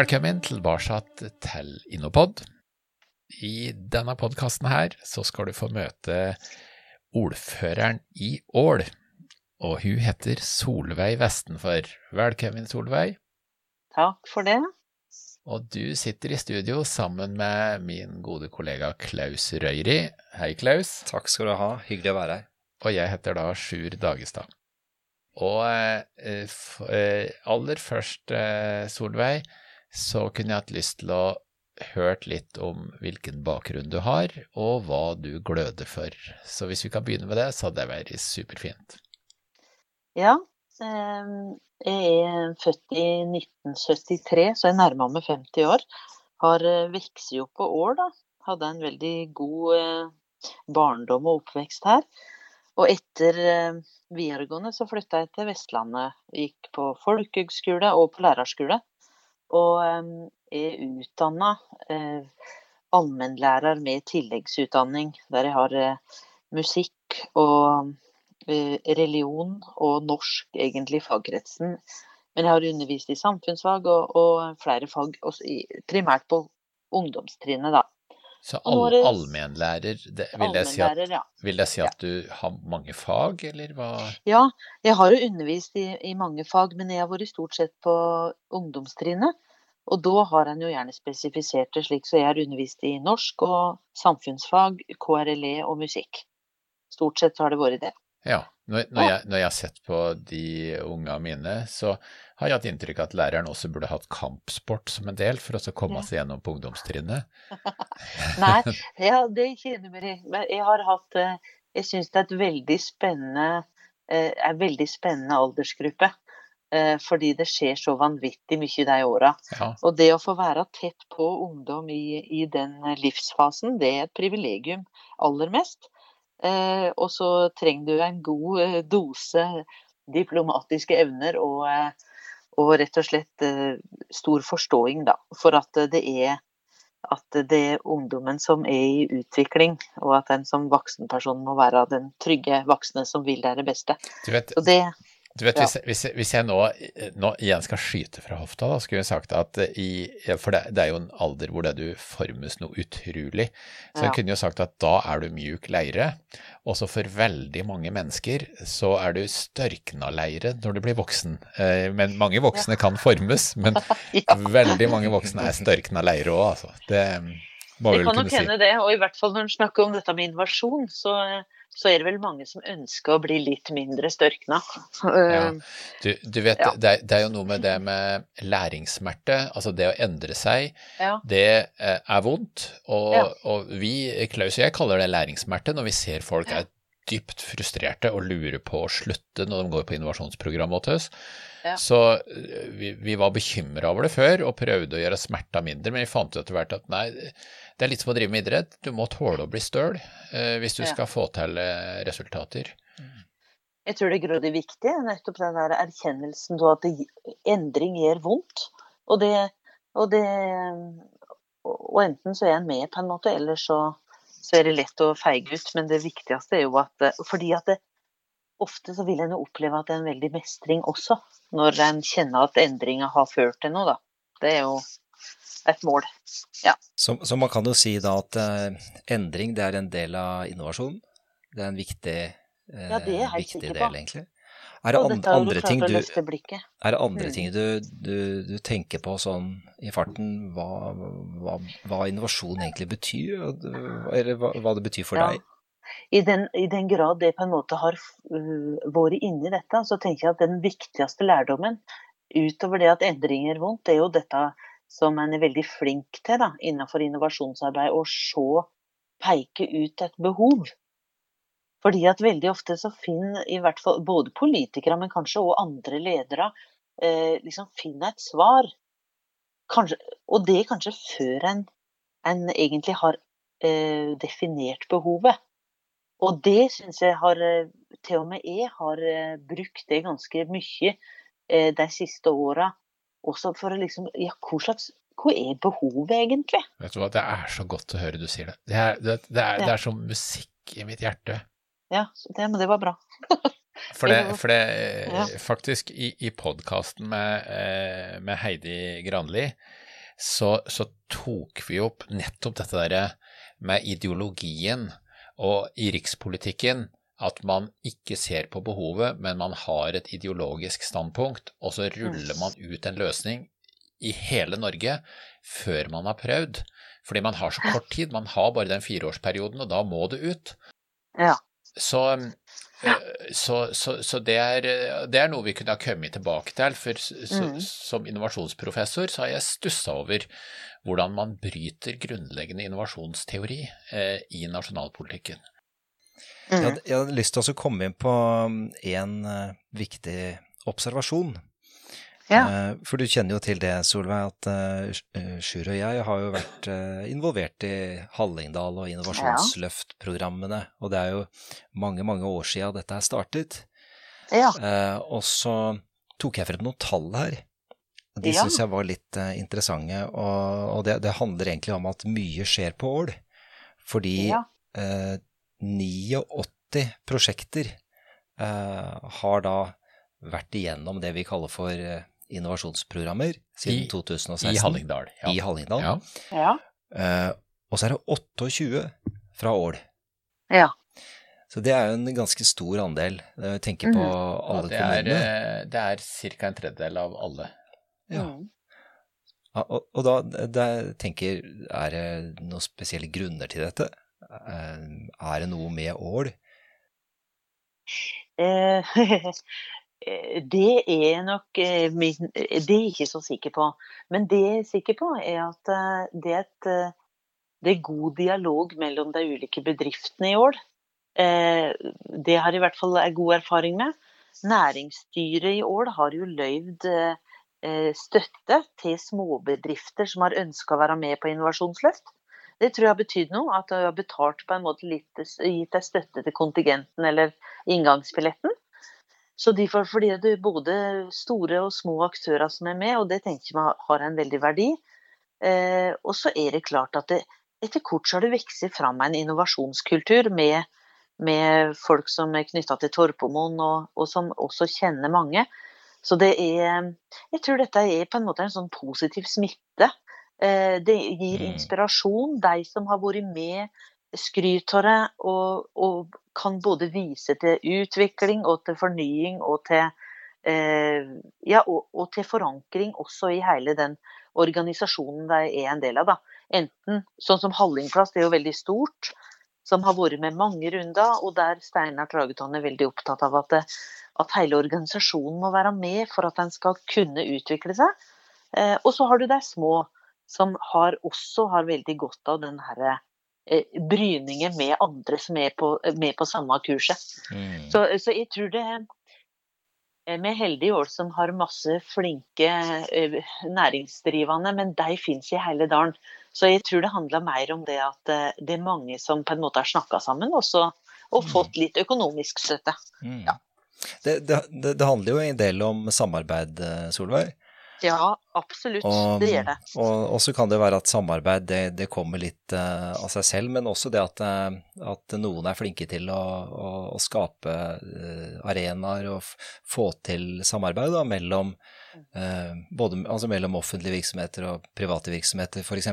Velkommen tilbake til Innopod. I denne podkasten her så skal du få møte ordføreren i Ål, og hun heter Solveig Vestenfor. Velkommen, Solveig. Takk for det. Og du sitter i studio sammen med min gode kollega Klaus Røyri. Hei, Klaus. Takk skal du ha. Hyggelig å være her. Og jeg heter da Sjur Dagestad. Og eh, f- eh, aller først, eh, Solveig, så kunne jeg hatt lyst til å hørt litt om hvilken bakgrunn du har, og hva du gløder for. Så hvis vi kan begynne med det, så hadde det vært superfint. Ja, eh, jeg er født i 1973, så jeg nærma meg 50 år. Har eh, vokst opp på Ål, da. Hadde en veldig god eh, barndom og oppvekst her. Og etter eh, videregående så flytta jeg til Vestlandet. Gikk på folkehøgskole og på lærerskole. Og eh, er utdanna eh, allmennlærer med tilleggsutdanning, der jeg har eh, musikk og religion og norsk, egentlig, fagkretsen. Men jeg har undervist i samfunnsfag og, og flere fag, primært på ungdomstrinnet, da. Så all, allmennlærer, det, vil, jeg si at, ja. vil jeg si at du har mange fag, eller hva? Ja, jeg har jo undervist i, i mange fag, men jeg har vært stort sett på ungdomstrinnet. Og da har en jo gjerne spesifisert det slik, så jeg har undervist i norsk og samfunnsfag, KRLE og musikk. Stort sett har det vært det. Ja, når, når, jeg, når jeg har sett på de unga mine, så har jeg hatt inntrykk av at læreren også burde hatt kampsport som en del, for å komme seg gjennom på ungdomstrinnet. Nei, ja, det kjenner meg i. Men jeg har hatt eh, Jeg syns det er et veldig spennende eh, er veldig spennende aldersgruppe. eh, Fordi det skjer så vanvittig mye i de åra. Ja, Og det å få være tett på ungdom i, i den livsfasen, det er et privilegium aller mest. Eh, og så trenger du en god eh, dose diplomatiske evner og, eh, og rett og slett stor forståing, da. For at det er at det er ungdommen som er i utvikling, og at en som voksenperson må være den trygge voksne som vil det beste. du vet, det, du vet ja. hvis, jeg- hvis, hvis jeg nå, nå igjen skal skyte fra hofta, da, skulle jeg sagt at i, for det, det er jo en alder hvor det du formes noe utrolig, så jeg Ja. kunne jo sagt at da er du mjuk leire, og så for veldig mange mennesker så er du størkna leire når du blir voksen. Eh, Men mange voksne kan formes, men ja. veldig mange voksne er størkna leire òg, altså. Det må vi Det vel kan kunne nok si. hende det, og i hvert fall når en snakker om dette med innovasjon, så, så er det vel mange som ønsker å bli litt mindre størkna. Ja. Eh, Du, du vet, Ja. det, er, det er jo noe med det med læringssmerte, altså det å endre seg, Ja. det eh, er vondt. Og, og vi, Klaus og jeg, kaller det læringssmerte når vi ser folk er dypt frustrerte og lurer på å slutte når de går på innovasjonsprogram hos oss. Ja. Så eh, vi, vi var bekymra over det før og prøvde å gjøre smerta mindre, men vi fant ut etter hvert at nei, det er litt som å drive med idrett. Du må tåle å bli støl eh, hvis du Ja. skal få til eh, resultater. Jeg tror det er grådig viktig, nettopp den der erkjennelsen av at det, endring gjør vondt. Og det, og det Og enten så er en med, på en måte, eller så, så er det lett å feige ut. Men det viktigste er jo at Fordi at det, ofte så vil en jo oppleve at det er en veldig mestring også, når en kjenner at endringa har ført til noe, da. Det er jo et mål. Så, så man kan jo si da at eh, endring det er en del av innovasjonen? Det er en viktig, eh, Ja, det er viktig del, egentlig. Er det an, andre ting du, er det andre Mm. ting du, du, du tenker på sånn i farten, hva, hva, hva innovasjon egentlig betyr, eller hva, hva det betyr for Ja. deg? I den, I den grad det på en måte har uh, vært inni dette, så tenker jeg at den viktigste lærdommen, utover det at endring gjør vondt, det er jo dette som en er veldig flink til da, innenfor innovasjonsarbeid, å se, peke ut et behov. Fordi at veldig ofte så finner i hvert fall både politikere, men kanskje også andre ledere, eh, liksom finner et svar. Kanskje, og det kanskje før en, en egentlig har eh, definert behovet. Og det syns jeg har eh, Til og med jeg har eh, brukt det ganske mye eh, de siste åra. Også for å liksom Ja, hva slags Hva er behovet egentlig? Vet du hva, det er så godt å høre du sier det. Det er, det, det er, det er som musikk i mitt hjerte. Ja, det, men det var bra. For det, for det Ja. faktisk i, i podkasten med, eh, med Heidi Granli, så, så tok vi opp nettopp dette derre med ideologien og i rikspolitikken at man ikke ser på behovet, men man har et ideologisk standpunkt, og så ruller man ut en løsning i hele Norge før man har prøvd. Fordi man har så kort tid, man har bare den fireårsperioden, og da må det ut. Ja. Så, ja. så, så, så det, er, det, er, noe vi kunne ha kommet tilbake til. For mm. som innovasjonsprofessor så har jeg stussa over hvordan man bryter grunnleggende innovasjonsteori eh, i nasjonalpolitikken. Mm. Jeg, jeg, hadde lyst til å komme inn på en uh, viktig observasjon. Ja. Uh, for du kjenner jo til det, Solveig, at uh, Sjur og jeg har jo vært involvert i Hallingdal og innovasjonsløftprogrammene. Og det er jo mange, mange år siden dette er startet. Ja. og så tok jeg frem noen tall her. De ja. syns jeg var litt interessante. Og, det, det, handler egentlig om at mye skjer på Ål. Fordi ja. 89 prosjekter har da vært igjennom det vi kaller for innovasjonsprogrammer siden I, 2016. I Hallingdal. Ja. I Hallingdal. Ja. ja. Uh, og så er det 28 fra Ål. Ja. Så det er jo en ganske stor andel. Jeg tenker på mm. alle ja, det kommunene. Er, det er ca. en tredjedel av alle. Ja. Mm. ja og, og, da det, tenker Er det noen spesielle grunner til dette? Eh, er det noe med ål? Eh, det er nok min Det er jeg ikke så sikker på. Men det jeg er sikker på, er at det er, et, det er god dialog mellom de ulike bedriftene i Ål. Det har jeg i hvert fall god erfaring med. Næringsstyret i Ål har jo løyvd støtte til småbedrifter som har ønska å være med på innovasjonsløft. Det tror jeg har betydd noe. At du har betalt på en måte litt, gitt deg støtte til kontingenten eller inngangsbilletten. Så derfor, fordi det er både store og små aktører som er med, og det tenker jeg har en veldig verdi. Eh, og så er det klart at det, etter kort så har det vokst fram en innovasjonskultur med, med folk som er knytta til Torpomoen, og, og, som også kjenner mange. Så det er Jeg tror dette er på en måte en sånn positiv smitte Eh, det gir mm. inspirasjon. De som har vært med, skryter det og, og, kan både vise til utvikling og til fornying og til, eh, ja, og, og til forankring også i hele den organisasjonen de er en del av. Da. Enten sånn som Hallingplass, det er jo veldig stort, som har vært med mange runder, og der Steinar Trageton er veldig opptatt av at, at, hele organisasjonen må være med for at den skal kunne utvikle seg. Eh, og så har du de små som har, også har veldig godt av den herre eh, bryningen med andre som er på, med på samme kurset. Mm. Så, så, jeg tror det Vi er heldige i år som har masse flinke eh, næringsdrivende, men de finnes i hele dalen. Så jeg tror det handler mer om det at eh, det er mange som på en måte har snakka sammen også, og mm. fått litt økonomisk støtte. Mm. Ja. Det, det, det, handler jo en del om samarbeid, Solveig. Ja, absolutt. Og, det gjør det. Og, så kan det være at samarbeid det, det kommer litt uh, av seg selv, men også det at, uh, at noen er flinke til å, å, å skape uh, arenaer og få til samarbeid da, mellom, både, altså mellom offentlige virksomheter og private virksomheter, f.eks.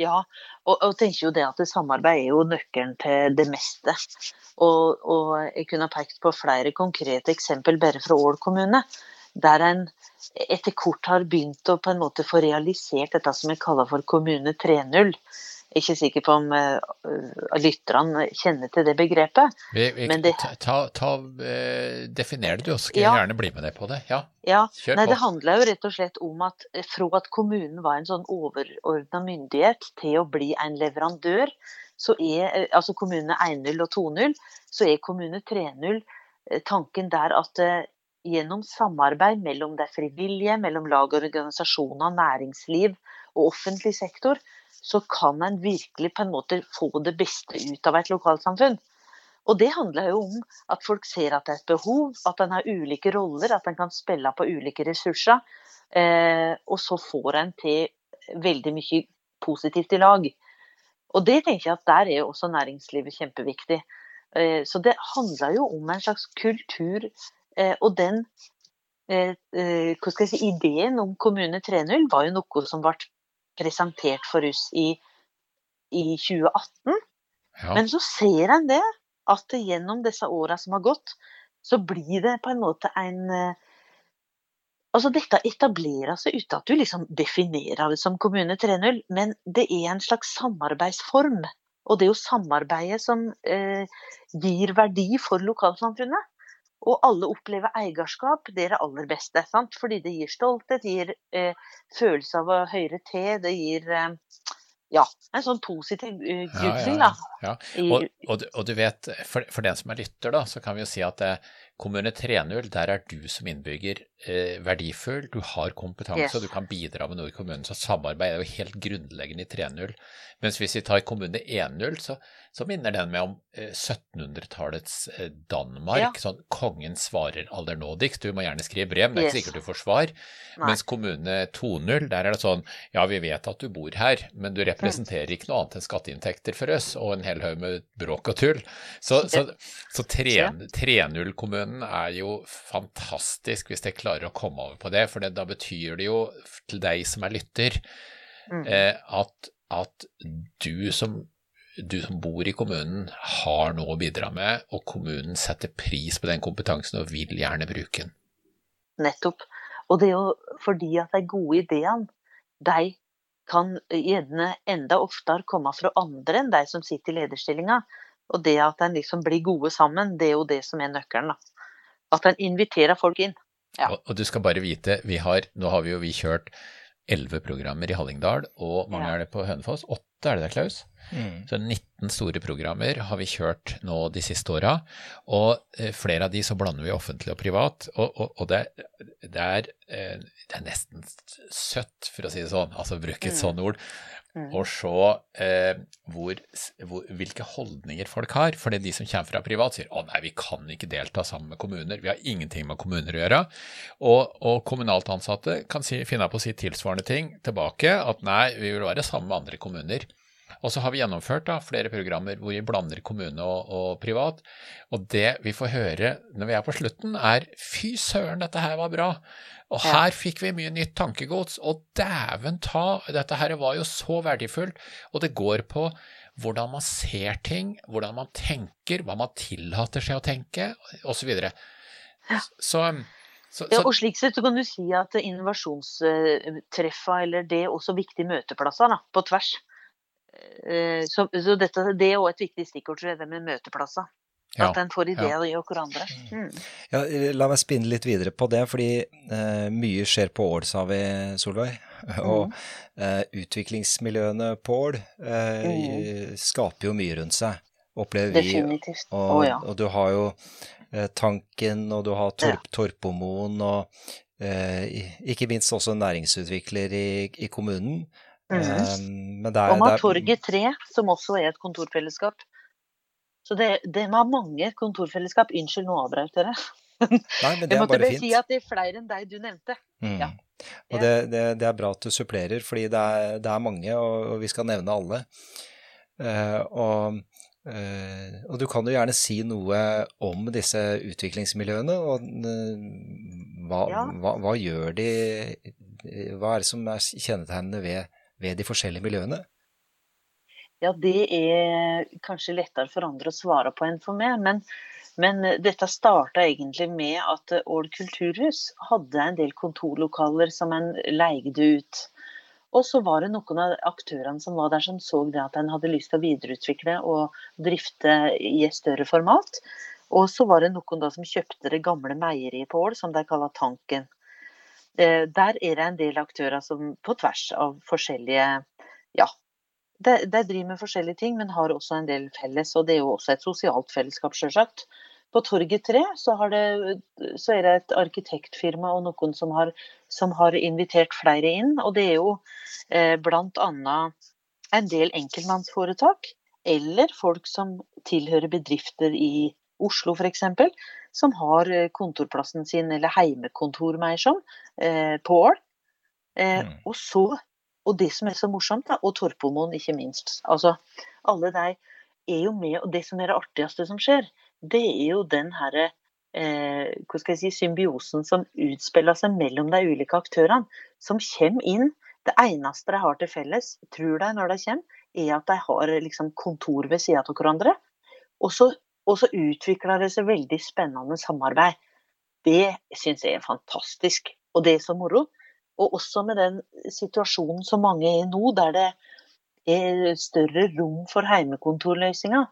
Ja, og, og tenker jo det at det samarbeid er jo nøkkelen til det meste. Og, og jeg kunne pekt på flere konkrete eksempel bare fra Ål kommune der en etter kort har begynt å på en måte få realisert dette som vi kaller for Kommune 3.0. Jeg er ikke sikker på om uh, lytterne kjenner til det begrepet. Vi, vi, det, ta, ta, uh, definer det du, så skal ja, jeg gjerne bli med deg på det. Ja, ja Kjør nei, på. Det handler jo rett og slett om at fra at kommunen var en sånn overordna myndighet til å bli en leverandør, så er altså kommunene 1.0 og 2.0, så er kommune 3.0 tanken der at gjennom samarbeid mellom det frivillige, mellom lag og organisasjoner, næringsliv og offentlig sektor, så kan en virkelig på en måte få det beste ut av et lokalsamfunn. Og det handler jo om at folk ser at det er et behov, at en har ulike roller, at en kan spille på ulike ressurser. Eh, og så får en til veldig mye positivt i lag. Og det tenker jeg at der er jo også næringslivet kjempeviktig. Eh, så det handler jo om en slags kultur og den eh, eh, si, Ideen om Kommune 3.0 var jo noe som ble presentert for oss i, i 2018. Ja. Men så ser en det, at gjennom disse åra som har gått, så blir det på en måte en Altså dette etablerer seg uten at du liksom definerer det som Kommune 3.0, men det er en slags samarbeidsform. Og det er jo samarbeidet som eh, gir verdi for lokalsamfunnet. Og alle opplever eierskap, det er det aller beste. Sant? Fordi det gir stolthet, det gir eh, følelse av å høre til, det gir eh, ja, en sånn positiv uh, goodwill, ja, Ja, ja, ja. Og, og, og, du vet, for, for, den som er lytter, da, så kan vi jo si at eh, Kommune 3.0, der er du som innbygger eh, verdifull, du har kompetanse yes. og du kan bidra med noe i kommunen. Så samarbeid er jo helt grunnleggende i 3.0. Mens hvis vi tar Kommune 1.0, så, så, minner den meg om eh, 1700-tallets eh, Danmark. Ja. Sånn kongen svarer allernådigst. Du må gjerne skrive brev, men det er ikke sikkert du får svar. Nei. Mens Kommune 2.0, der er det sånn ja, vi vet at du bor her, men du representerer mm. ikke noe annet enn skatteinntekter for oss og en hel haug med bråk og tull. Så, så, så 3.0-kommunen Bønnen er jo fantastisk hvis jeg klarer å komme over på det, for det, da betyr det jo til deg som er lytter, mm. eh, at, at du, som, du som bor i kommunen, har noe å bidra med, og kommunen setter pris på den kompetansen og vil gjerne bruke den. Nettopp. Og det er jo fordi at de gode ideene, de kan gjerne enda oftere komme fra andre enn de som sitter i lederstillinga. Og det at en liksom blir gode sammen, det er jo det som er nøkkelen. da. At en inviterer folk inn. Ja. Og, og, du skal bare vite, vi har, nå har vi jo vi kjørt elleve programmer i Hallingdal, og mange ja. er det på Hønefoss? Åtte, er det det, Klaus? Mm. Så 19 store programmer har vi kjørt nå de siste åra, og eh, flere av de så blander vi offentlig og privat, og, og, og det, det, er, eh, det, er, nesten søtt, for å si det sånn, altså bruke et mm. sånt ord. Og se eh, hvor, hvor, hvilke holdninger folk har. Fordi de som kommer fra privat, sier å nei, vi kan ikke delta sammen med kommuner. Vi har ingenting med kommuner å gjøre. Og, og kommunalt ansatte kan si, finne på å si tilsvarende ting tilbake. At nei, vi vil være sammen med andre kommuner. Og så har vi gjennomført da, flere programmer hvor vi blander kommune og, og, privat. Og det vi får høre når vi er på slutten, er fy søren, dette her var bra. Og her fikk vi mye nytt tankegods, og dæven ta, dette her var jo så verdifullt, og det går på hvordan man ser ting, hvordan man tenker, hva man tillater seg å tenke, osv. Så, så, så, ja, og slik sett så kan du si at innovasjonstreffa, eller det er også viktige møteplasser da, på tvers. Eh, så, så dette, det er òg et viktig stikkord, tror jeg, det med møteplasser. Ja, at en får ideer ja. i hverandre. Mm. mm. Ja, la meg spinne litt videre på det, fordi eh, mye skjer på Ål, sa vi, Solveig. Og mm. eh, utviklingsmiljøene på Ål eh, mm. skaper jo mye rundt seg, opplever vi. Definitivt. Og, oh, ja. og du har jo eh, Tanken, og du har Torp, Torpomoen, og eh, ikke minst også næringsutvikler i, i kommunen. Mm. Eh, der, og man har Torget 3, som også er et kontorfellesskap. Så det, det var mange kontorfellesskap Unnskyld, nå avbrøt dere. Nei, men det er bare fint. Jeg måtte bare si at det er flere enn deg du nevnte. Mm. Ja. Og det, det, det, er bra at du supplerer, fordi det er, det er mange, og, og, vi skal nevne alle. Uh, og, uh, og, du kan jo gjerne si noe om disse utviklingsmiljøene, og uh, hva, ja. hva, hva, gjør de Hva er det som er kjennetegnende ved, ved de forskjellige miljøene? Ja, det er kanskje lettere for andre å svare på enn for meg. Men, men dette starta egentlig med at Ål kulturhus hadde en del kontorlokaler som en leide ut. Og så var det noen av aktørene som var der som så det at en hadde lyst til å videreutvikle og drifte i et større format. Og så var det noen da som kjøpte det gamle meieriet på Ål, som de kaller Tanken. Eh, der er det en del aktører som på tvers av forskjellige ja, de, de, driver med forskjellige ting, men har også en del felles. Og det er jo også et sosialt fellesskap, sjølsagt. På Torget 3 så, det, så, er det et arkitektfirma og noen som har, som har invitert flere inn. Og det er jo eh, bl.a. en del enkeltmannsforetak, eller folk som tilhører bedrifter i Oslo f.eks., som har eh, kontorplassen sin, eller heimekontor mer som, eh, på Ål. Eh, mm. Og så og det som er så morsomt, da, og Torpomoen ikke minst. Altså, alle de er jo med, og det som er det artigste som skjer, det er jo den herre eh, hva skal jeg si, symbiosen som utspiller seg mellom de ulike aktørene, som kommer inn. Det eneste de har til felles, tror de når de kommer, er at de har liksom, kontor ved siden av hverandre. Og så, og så utvikler det seg veldig spennende samarbeid. Det syns jeg er fantastisk, og det er så moro. Og også med den situasjonen som mange er i nå, der det er større rom for heimekontorløsninger,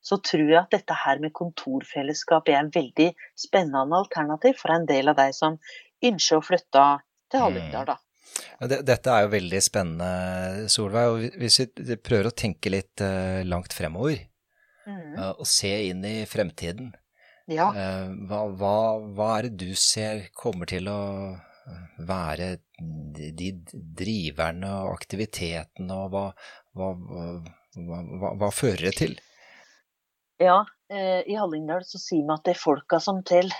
så tror jeg at dette her med kontorfellesskap er en veldig spennende alternativ for en del av de som ønsker å flytte til Hallingdal. da. Dette er jo veldig spennende, Solveig. og Hvis vi prøver å tenke litt uh, langt fremover, mm. uh, og se inn i fremtiden, ja. uh, hva, hva, hva, er det du ser kommer til å være de driverne og aktivitetene, og hva, hva, hva fører det til? Ja, eh, i Hallingdal så sier vi at det er folka som teller.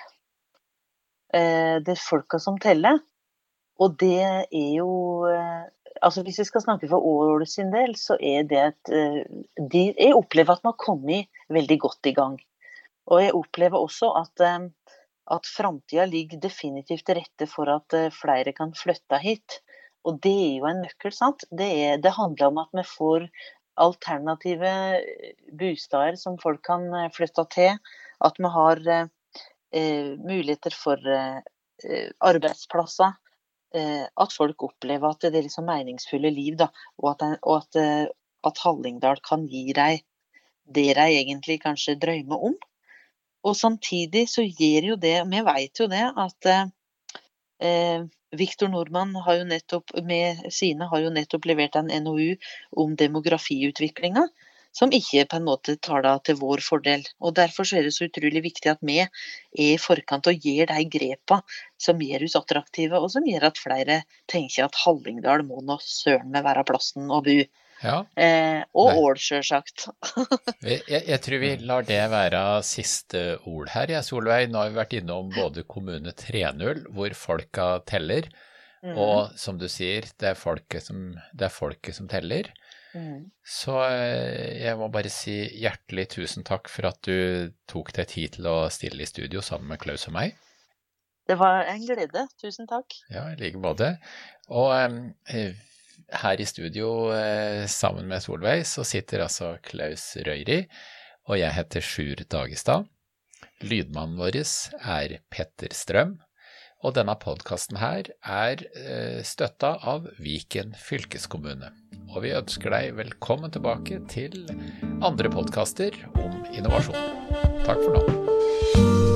Eh, det er folka som teller. Og det er jo eh, Altså hvis vi skal snakke for Ål sin del, så er det at de, Jeg opplever at vi har kommet veldig godt i gang. Og jeg opplever også at, at framtida ligger definitivt til rette for at flere kan flytte hit. Og det er jo en nøkkel, sant. Det, er, det handler om at vi får alternative eh, bosteder som folk kan eh, flytte til. At vi har eh, muligheter for eh, arbeidsplasser. Eh, at folk opplever at det er liksom meningsfulle liv. Da, og at, og at, at Hallingdal kan gi dem det de egentlig kanskje drømmer om. Og samtidig så gir jo det Vi vet jo det at eh, Viktor Nordmann har jo nettopp, med sine har jo nettopp levert en NOU om demografiutviklinga, som ikke på en måte tar det til vår fordel. Og Derfor er det så utrolig viktig at vi er i forkant og gir de grepa som gjør oss attraktive, og som gjør at flere tenker at Hallingdal må nå søren meg være plassen å bo. Ja. Eh, og Ål, sjølsagt. jeg, jeg, tror vi lar det være siste ord her, jeg, Solveig. Nå har vi vært innom både kommune 3.0, hvor folka teller, mm. og som du sier, det er folket som, er folket som teller. Mm. Så eh, jeg må bare si hjertelig tusen takk for at du tok deg tid til å stille i studio sammen med Klaus og meg. Det var en glede. Tusen takk. Ja, i like måte. Og eh, her i studio eh, sammen med Solveig så sitter altså Klaus Røyri, og jeg heter Sjur Dagestad. Lydmannen vår er Petter Strøm, og denne podkasten her er eh, støtta av Viken fylkeskommune. Og vi ønsker deg velkommen tilbake til andre podkaster om innovasjon. Takk for nå.